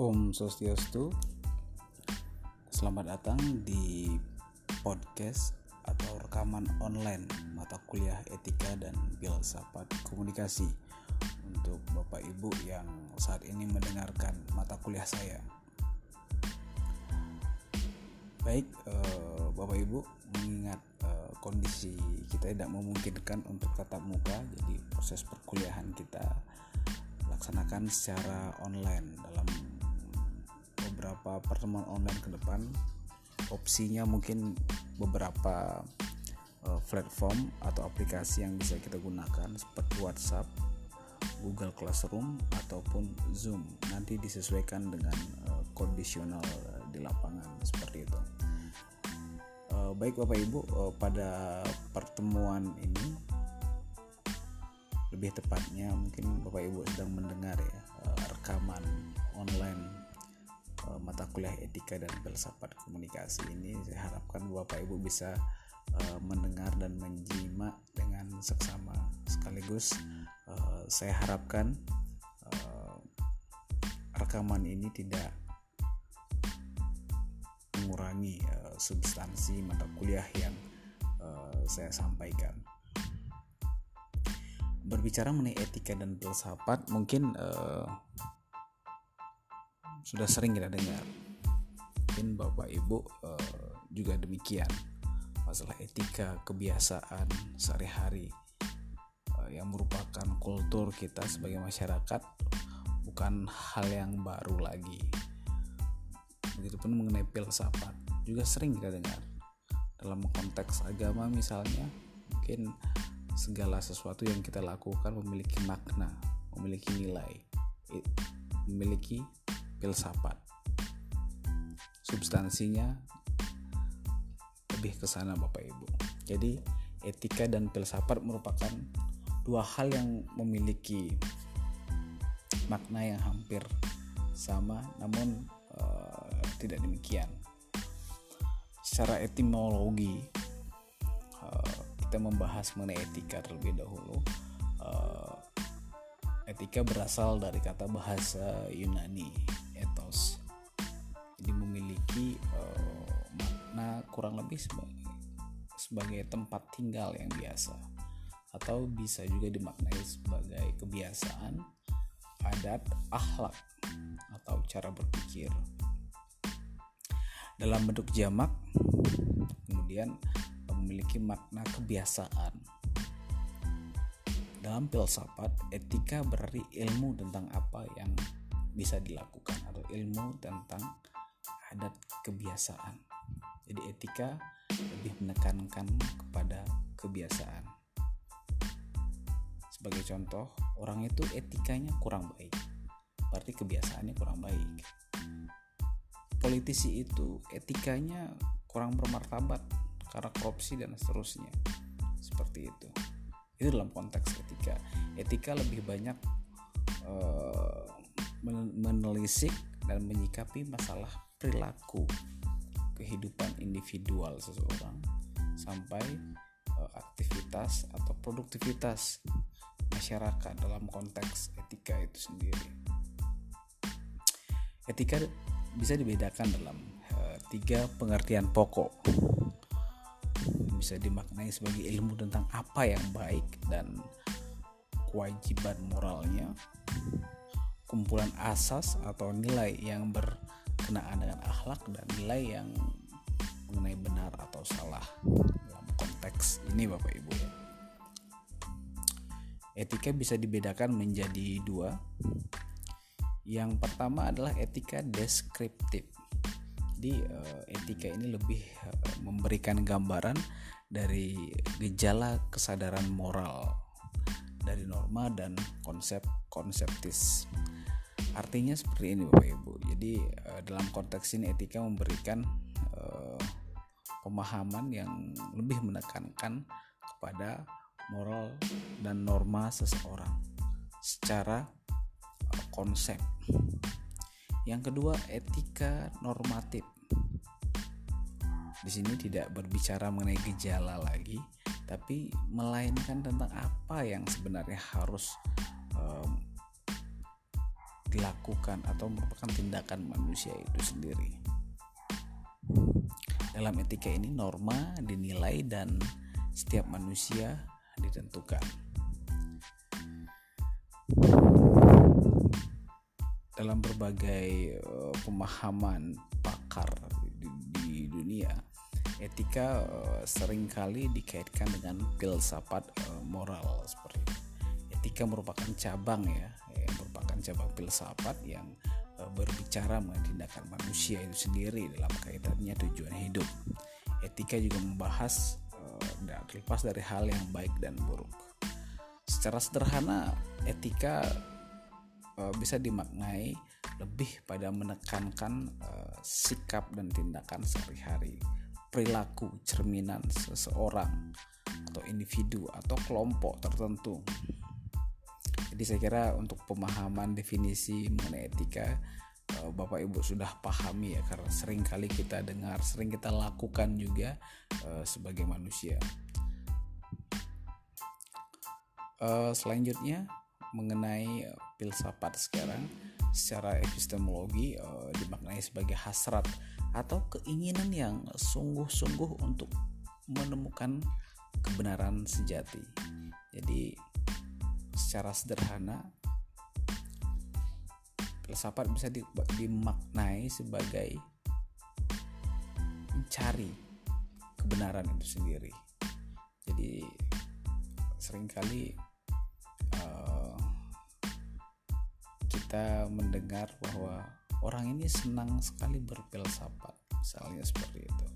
Om Swastiastu Selamat datang di podcast atau rekaman online mata kuliah etika dan filsafat komunikasi untuk Bapak Ibu yang saat ini mendengarkan mata kuliah saya. Baik, eh, Bapak Ibu, mengingat eh, kondisi kita tidak memungkinkan untuk tatap muka, jadi proses perkuliahan kita laksanakan secara online dalam beberapa pertemuan online ke depan opsinya mungkin beberapa uh, platform atau aplikasi yang bisa kita gunakan seperti WhatsApp, Google Classroom ataupun Zoom. Nanti disesuaikan dengan uh, kondisional uh, di lapangan seperti itu. Uh, baik Bapak Ibu, uh, pada pertemuan ini lebih tepatnya mungkin Bapak Ibu sedang mendengar ya uh, rekaman online Eh, mata kuliah etika dan filsafat komunikasi ini saya harapkan Bapak Ibu bisa uh, mendengar dan menyimak dengan seksama. Sekaligus uh, saya harapkan rekaman ini tidak mengurangi substansi mata kuliah yang saya sampaikan. Berbicara mengenai etika dan filsafat mungkin sudah sering kita dengar. Mungkin bapak ibu uh, juga demikian. Masalah etika kebiasaan sehari-hari uh, yang merupakan kultur kita sebagai masyarakat bukan hal yang baru lagi. Begitupun mengenai filsafat juga sering kita dengar. Dalam konteks agama misalnya mungkin segala sesuatu yang kita lakukan memiliki makna memiliki nilai memiliki filsafat. Substansinya lebih ke sana Bapak Ibu. Jadi etika dan filsafat merupakan dua hal yang memiliki makna yang hampir sama namun uh, tidak demikian. Secara etimologi uh, kita membahas mengenai etika terlebih dahulu. Uh, etika berasal dari kata bahasa Yunani jadi memiliki uh, makna kurang lebih sebagai, sebagai tempat tinggal yang biasa. Atau bisa juga dimaknai sebagai kebiasaan adat akhlak atau cara berpikir. Dalam bentuk jamak kemudian memiliki makna kebiasaan. Dalam filsafat etika berarti ilmu tentang apa yang bisa dilakukan atau ilmu tentang adat kebiasaan. Jadi etika lebih menekankan kepada kebiasaan. Sebagai contoh, orang itu etikanya kurang baik. Berarti kebiasaannya kurang baik. Politisi itu etikanya kurang bermartabat karena korupsi dan seterusnya. Seperti itu. Itu dalam konteks etika. Etika lebih banyak uh, menelisik dan menyikapi masalah perilaku kehidupan individual seseorang sampai uh, aktivitas atau produktivitas masyarakat dalam konteks etika itu sendiri. Etika bisa dibedakan dalam uh, tiga pengertian pokok. Bisa dimaknai sebagai ilmu tentang apa yang baik dan kewajiban moralnya, kumpulan asas atau nilai yang ber berkenaan dengan akhlak dan nilai yang mengenai benar atau salah dalam konteks ini Bapak Ibu. Etika bisa dibedakan menjadi dua. Yang pertama adalah etika deskriptif. Jadi eh, etika ini lebih eh, memberikan gambaran dari gejala kesadaran moral dari norma dan konsep konseptis Artinya seperti ini Bapak Ibu. Jadi uh, dalam konteks ini etika memberikan uh, pemahaman yang lebih menekankan kepada moral dan norma seseorang secara uh, konsep. Yang kedua, etika normatif. Di sini tidak berbicara mengenai gejala lagi, tapi melainkan tentang apa yang sebenarnya harus dilakukan atau merupakan tindakan manusia itu sendiri. Dalam etika ini norma dinilai dan setiap manusia ditentukan. Dalam berbagai uh, pemahaman pakar di, dunia, etika uh, sering kali dikaitkan dengan filsafat uh, moral seperti itu. Etika merupakan cabang ya, cabang filsafat yang uh, berbicara mengenai tindakan manusia itu sendiri dalam kaitannya tujuan hidup. Etika juga membahas uh, terlepas dari hal yang baik dan buruk. Secara sederhana, etika uh, bisa dimaknai lebih pada menekankan uh, sikap dan tindakan sehari-hari perilaku cerminan seseorang atau individu atau kelompok tertentu. Jadi saya kira untuk pemahaman definisi mengenai etika eh, Bapak Ibu sudah pahami ya karena sering kali kita dengar, sering kita lakukan juga uh, sebagai manusia. Uh, selanjutnya mengenai filsafat sekarang secara epistemologi dimaknai sebagai hasrat atau keinginan yang sungguh-sungguh untuk menemukan kebenaran sejati. Jadi secara sederhana filsafat bisa dimaknai sebagai mencari kebenaran itu sendiri. Jadi sering kali uh, kita mendengar bahwa orang ini senang sekali berfilsafat misalnya seperti itu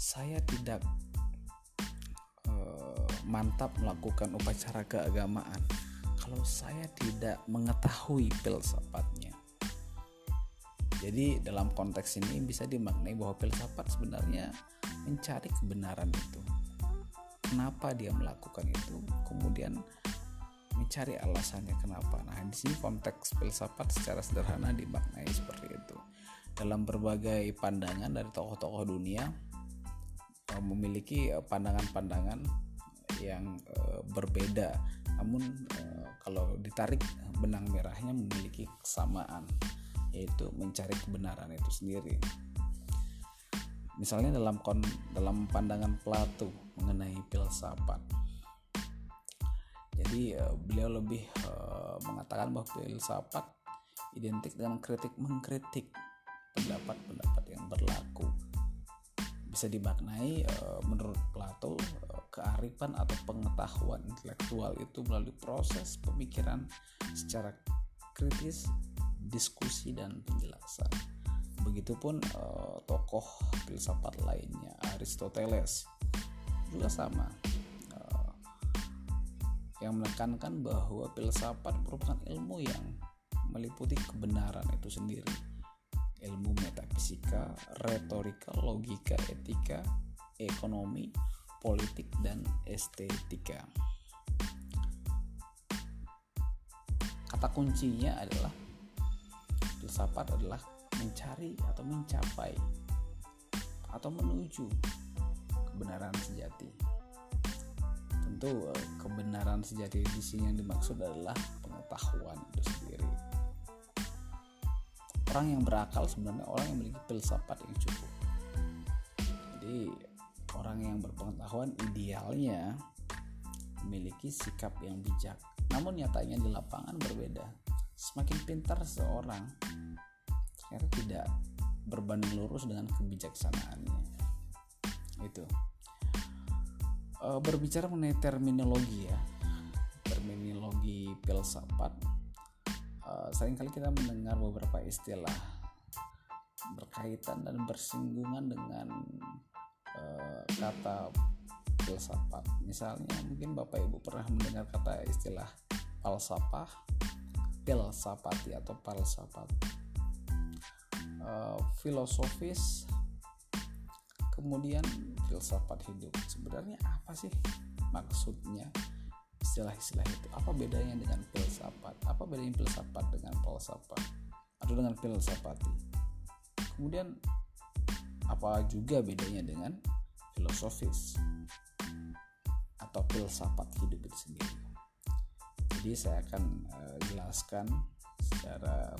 saya tidak mantap melakukan upacara keagamaan kalau saya tidak mengetahui filsafatnya jadi dalam konteks ini bisa dimaknai bahwa filsafat sebenarnya mencari kebenaran itu kenapa dia melakukan itu kemudian mencari alasannya kenapa. Nah, di sini konteks filsafat secara sederhana dimaknai seperti itu. Dalam berbagai pandangan dari tokoh-tokoh dunia eh, memiliki eh, pandangan-pandangan yang uh, berbeda. Namun uh, kalau ditarik benang merahnya memiliki kesamaan yaitu mencari kebenaran itu sendiri. Misalnya dalam kon, dalam pandangan Plato mengenai filsafat jadi uh, beliau lebih uh, mengatakan bahwa filsafat identik dengan kritik mengkritik pendapat-pendapat yang berlaku bisa dimaknai uh, menurut Plato uh, kearifan atau pengetahuan intelektual itu melalui proses pemikiran secara kritis diskusi dan penjelasan. Begitupun uh, tokoh filsafat lainnya Aristoteles juga sama. Yang menekankan bahwa filsafat merupakan ilmu yang meliputi kebenaran itu sendiri ilmu metafisika, retorika, logika, etika, ekonomi, politik, dan estetika. Kata kuncinya adalah filsafat adalah mencari atau mencapai atau menuju kebenaran sejati tentu eh, kebenaran sejati di sini yang dimaksud adalah pengetahuan itu sendiri. Orang yang berakal sebenarnya orang yang memiliki filsafat yang cukup. Jadi orang yang berpengetahuan idealnya memiliki sikap yang bijak. Namun nyatanya di lapangan berbeda. Semakin pintar seorang ternyata tidak berbanding lurus dengan kebijaksanaannya. Itu uh, berbicara mengenai terminologi ya terminologi filsafat uh, sering kali kita mendengar beberapa istilah berkaitan dan bersinggungan dengan uh, kata filsafat. Misalnya mungkin bapak ibu pernah mendengar kata istilah falsafah filsafati atau falsafat. Uh, filosofis kemudian filsafat hidup. Sebenarnya apa sih maksudnya istilah-istilah itu. Apa bedanya dengan filsafat? Apa bedanya filsafat dengan falsafah atau dengan filsafati? Kemudian apa juga bedanya dengan filosofis? Atau filsafat hidup itu sendiri? Jadi saya akan uh, jelaskan secara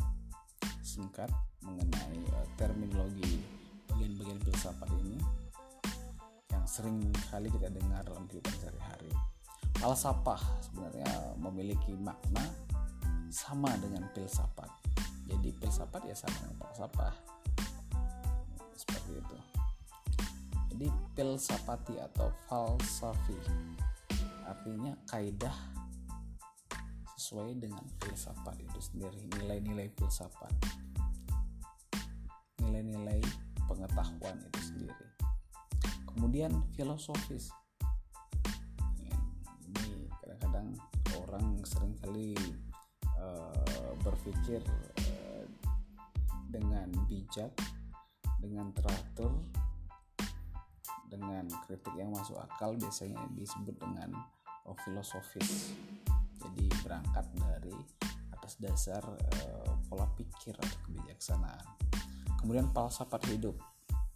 singkat mengenai uh, terminologi bagian-bagian filsafat ini yang sering kali kita dengar dalam kehidupan sehari-hari. Falsafah sebenarnya memiliki makna sama dengan filsafat. Jadi filsafat ya sama dengan falsafah. Seperti itu. Jadi filsafati atau falsafi artinya kaidah sesuai dengan filsafat itu sendiri, nilai-nilai filsafat. Nilai-nilai pengetahuan itu sendiri. Kemudian filosofis. Kadang-kadang orang sering kali uh, berpikir uh, dengan bijak, dengan teratur, dengan kritik yang masuk akal biasanya disebut dengan filosofis. Jadi berangkat dari atas dasar uh, pola pikir atau kebijaksanaan. Kemudian falsafat hidup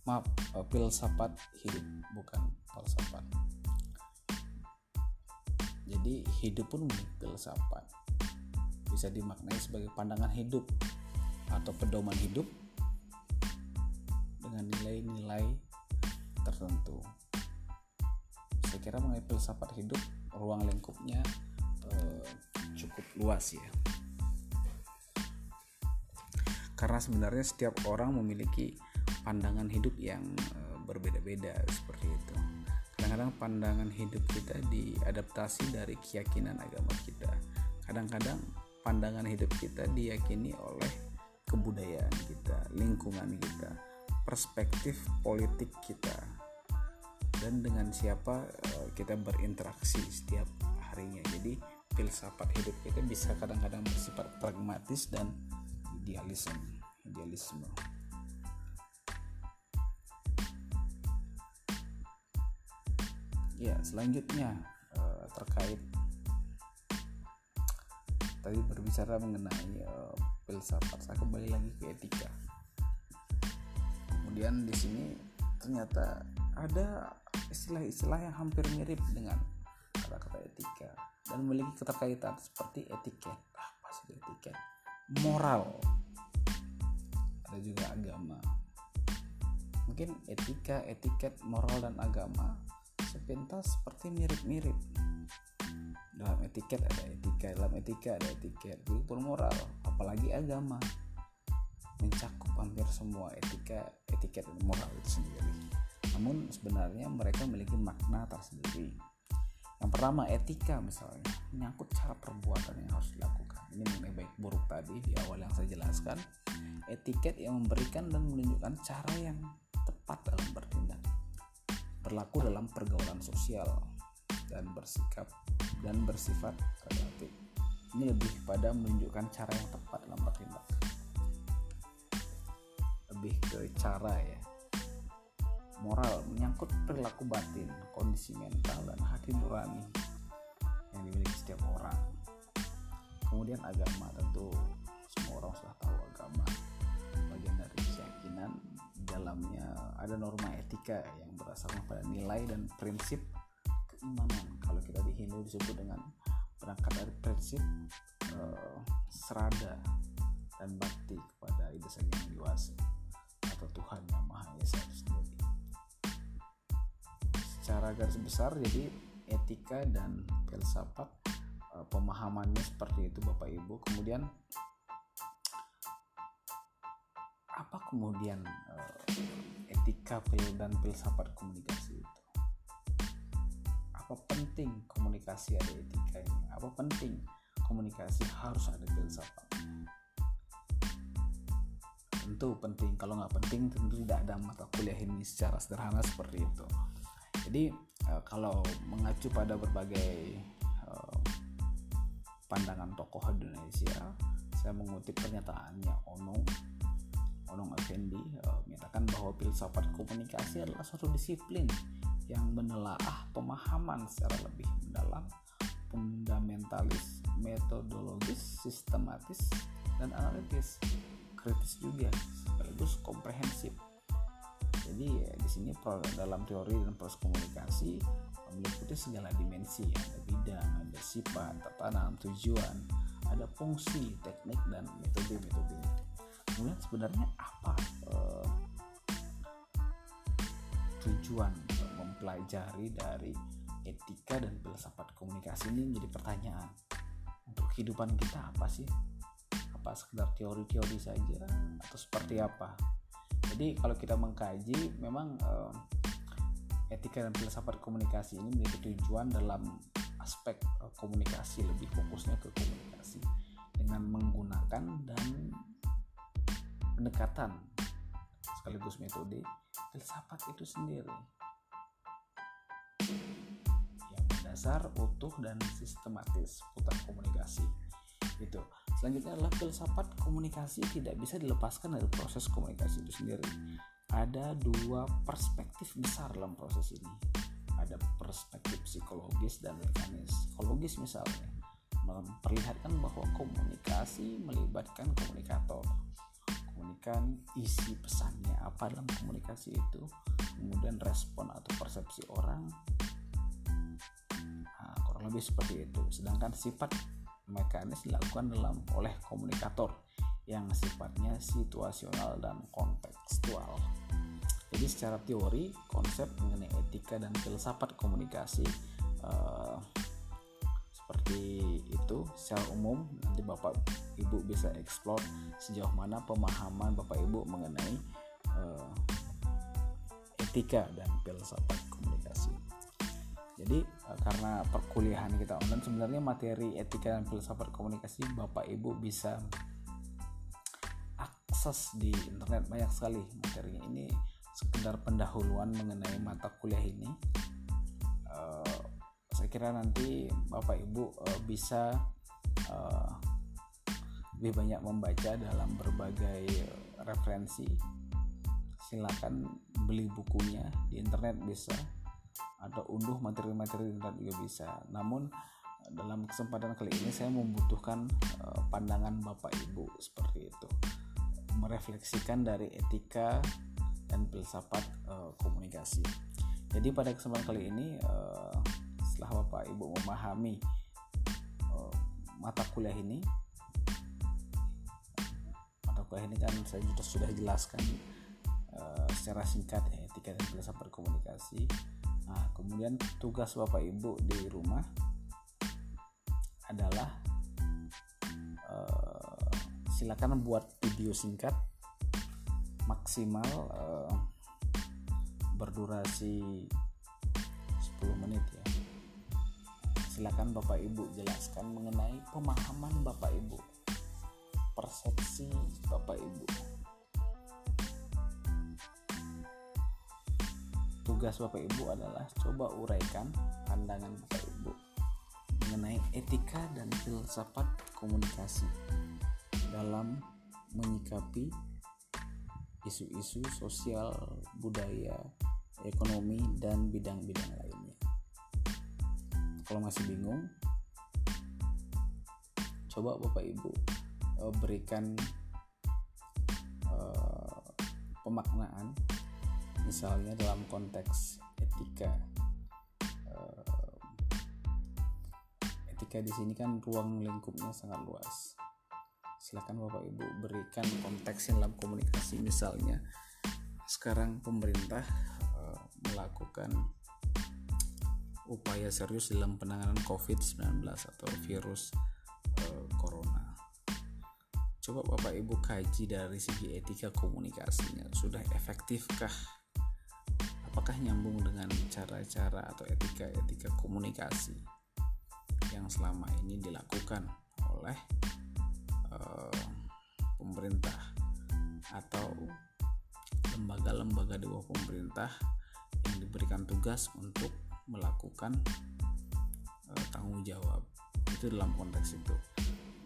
maaf uh, filsafat hidup bukan falsafat jadi hidup pun filsafat bisa dimaknai sebagai pandangan hidup atau pedoman hidup dengan nilai-nilai tertentu. Saya kira mengenai filsafat hidup ruang lingkupnya uh, cukup luas ya. Karena sebenarnya setiap orang memiliki pandangan hidup yang uh, berbeda-beda seperti itu. Kadang-kadang pandangan hidup kita diadaptasi dari keyakinan agama kita. Kadang-kadang pandangan hidup kita diyakini oleh kebudayaan kita, lingkungan kita, perspektif politik kita, dan dengan siapa uh, kita berinteraksi setiap harinya. Jadi filsafat hidup kita bisa kadang-kadang bersifat pragmatis dan idealisme. Idealisme. Ya selanjutnya uh, terkait tadi berbicara mengenai uh, filsafat. Saya kembali lagi ke etika. Kemudian di sini ternyata ada istilah-istilah yang hampir mirip dengan kata-kata etika dan memiliki keterkaitan seperti etiket. Apa sih etiket? Moral. Ada juga agama. Mungkin etika etiket moral dan agama sepintas seperti mirip-mirip. Dalam etiket ada etika dalam etika ada etiket. Pun moral apalagi agama. Mencakup hampir semua etika etiket dan moral itu sendiri. Namun sebenarnya mereka memiliki makna tersendiri. Yang pertama etika misalnya. Menyangkut cara perbuatan yang harus dilakukan. Ini mengenai baik buruk tadi di awal yang saya jelaskan. Etiket yang memberikan dan menunjukkan cara yang tepat dalam bertindak berlaku dalam pergaulan sosial dan bersikap dan bersifat relatif. Ini lebih pada menunjukkan cara yang tepat dalam bertindak. Lebih ke cara ya. Moral menyangkut perilaku batin, kondisi mental dan hati nurani yang dimiliki setiap orang. Kemudian agama tentu semua orang sudah tahu agama dalamnya. Ada norma etika yang berdasarkan pada nilai dan prinsip keimanan. Kalau kita di Hindu disebut dengan berangkat dari prinsip uh, serada dan bakti kepada ide sang yang dewasa atau Tuhan yang Maha Esa itu sendiri. Secara garis besar jadi etika dan filsafat uh, pemahamannya seperti itu Bapak Ibu. Kemudian apa kemudian uh, etika dan filsafat komunikasi itu? Apa penting komunikasi ada etikanya apa penting komunikasi harus ada filsafat? Tentu penting. Kalau nggak penting tentu tidak ada mata kuliah ini secara sederhana seperti itu. Jadi uh, kalau mengacu pada berbagai uh, pandangan tokoh Indonesia saya mengutip pernyataannya Ono Onong Effendi uh, menyatakan bahwa filsafat komunikasi adalah suatu disiplin yang menelaah pemahaman secara lebih mendalam, fundamentalis, metodologis, sistematis, dan analitis, kritis juga, sekaligus komprehensif. Jadi ya, di sini dalam teori dan proses komunikasi meliputi segala dimensi, ada bidang, ada sifat, tatanan, tujuan, ada fungsi teknik dan metode-metodenya kemudian sebenarnya apa uh, tujuan mempelajari dari etika dan filsafat komunikasi ini menjadi pertanyaan. Untuk kehidupan kita apa sih? Apa sekedar teori-teori saja atau seperti apa? Jadi kalau kita mengkaji memang uh, etika dan filsafat komunikasi ini memiliki tujuan dalam aspek uh, komunikasi lebih fokusnya ke komunikasi dengan menggunakan dan pendekatan sekaligus metode filsafat itu sendiri. Yang berdasar utuh dan sistematis putar komunikasi. Itu selanjutnya adalah filsafat komunikasi tidak bisa dilepaskan dari proses komunikasi itu sendiri. Ada dua perspektif besar dalam proses ini. Ada perspektif psikologis dan mekanis. Psikologis misalnya memperlihatkan bahwa komunikasi melibatkan komunikator komunikan isi pesannya apa dalam komunikasi itu kemudian respon atau persepsi orang. Nah, kurang lebih seperti itu. Sedangkan sifat mekanis dilakukan dalam oleh komunikator yang sifatnya situasional dan kontekstual. Jadi secara teori konsep mengenai etika dan filsafat komunikasi uh, seperti itu secara umum nanti Bapak Ibu bisa eksplor sejauh mana pemahaman Bapak Ibu mengenai uh, etika dan filsafat komunikasi. Jadi uh, karena perkuliahan kita online sebenarnya materi etika dan filsafat komunikasi Bapak Ibu bisa akses di internet banyak sekali materinya ini sekedar pendahuluan mengenai mata kuliah ini. Kira nanti Bapak Ibu uh, bisa uh, lebih banyak membaca dalam berbagai referensi. Silakan beli bukunya di internet bisa atau unduh materi-materi internet juga bisa. Namun dalam kesempatan kali ini saya membutuhkan uh, pandangan Bapak Ibu seperti itu. Merefleksikan dari etika dan filsafat uh, komunikasi. Jadi pada kesempatan kali ini uh, setelah Bapak Ibu memahami uh, mata kuliah ini. Mata kuliah ini kan saya juga sudah jelaskan uh, secara singkat ya, etika dan filsafat komunikasi nah kemudian tugas Bapak Ibu di rumah adalah uh, silakan buat video singkat maksimal uh, berdurasi 10 menit silakan Bapak Ibu jelaskan mengenai pemahaman Bapak Ibu, persepsi Bapak Ibu. Tugas Bapak Ibu adalah coba uraikan pandangan Bapak Ibu mengenai etika dan filsafat komunikasi dalam menyikapi isu-isu sosial, budaya, ekonomi, dan bidang-bidang lainnya kalau masih bingung coba bapak ibu uh, berikan uh, pemaknaan misalnya dalam konteks etika. Uh, etika di sini kan ruang lingkupnya sangat luas. Silakan bapak ibu berikan konteks dalam komunikasi. Misalnya sekarang pemerintah uh, melakukan upaya serius dalam penanganan COVID-19 atau virus uh, corona. Coba Bapak Ibu kaji dari segi etika komunikasinya, sudah efektifkah? Apakah nyambung dengan cara-cara atau etika-etika komunikasi yang selama ini dilakukan oleh uh, pemerintah atau lembaga-lembaga di bawah pemerintah yang diberikan tugas untuk melakukan uh, tanggung jawab. Itu dalam konteks itu.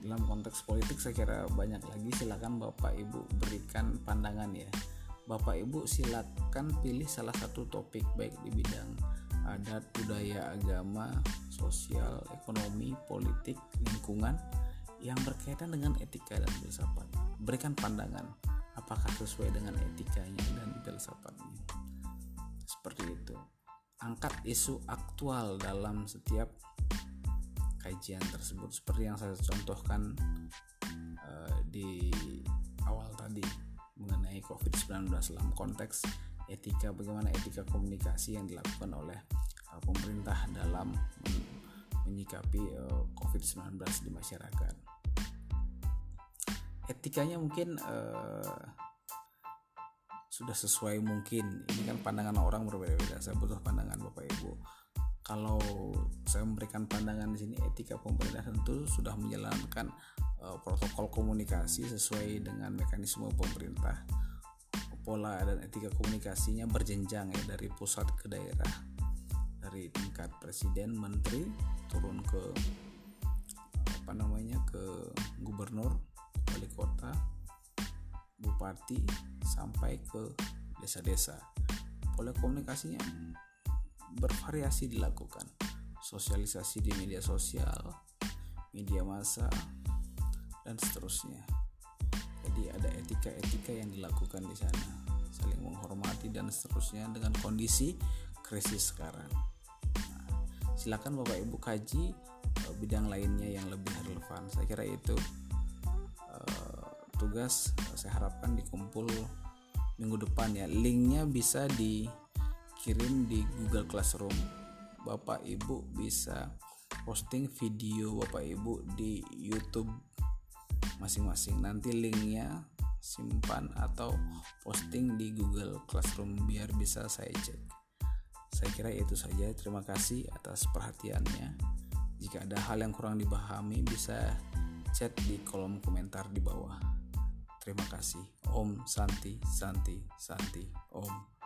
Dalam konteks politik saya kira banyak lagi. Silakan bapak ibu berikan pandangan ya. Bapak ibu silakan pilih salah satu topik baik di bidang adat budaya agama sosial ekonomi politik lingkungan yang berkaitan dengan etika dan filsafat. Berikan pandangan apakah sesuai dengan etikanya dan filsafatnya seperti itu angkat isu aktual dalam setiap kajian tersebut seperti yang saya contohkan uh, di awal tadi mengenai COVID-19 dalam konteks etika bagaimana etika komunikasi yang dilakukan oleh uh, pemerintah dalam men menyikapi uh, COVID-19 di masyarakat. Etikanya mungkin uh, sudah sesuai mungkin. Ini kan pandangan orang berbeda-beda. Saya butuh pandangan Bapak Ibu kalau saya memberikan pandangan di sini etika pemerintah tentu sudah menjalankan uh, protokol komunikasi sesuai dengan mekanisme pemerintah pola dan etika komunikasinya berjenjang ya dari pusat ke daerah dari tingkat presiden menteri turun ke apa namanya ke gubernur wali kota bupati sampai ke desa-desa. Pola komunikasinya bervariasi dilakukan. Sosialisasi di media sosial media massa dan seterusnya. Jadi ada etika-etika yang dilakukan di sana. Saling menghormati dan seterusnya dengan kondisi krisis sekarang. Nah, silakan bapak ibu kaji uh, bidang lainnya yang lebih relevan. Saya kira itu tugas saya harapkan dikumpul minggu depan ya linknya bisa di kirim di Google Classroom. Bapak Ibu bisa posting video Bapak Ibu di YouTube masing-masing. Nanti linknya simpan atau posting di Google Classroom biar bisa saya cek. Saya kira itu saja. Terima kasih atas perhatiannya. Jika ada hal yang kurang dipahami bisa chat di kolom komentar di bawah. Terima kasih. Om Santi Santi Santi Om.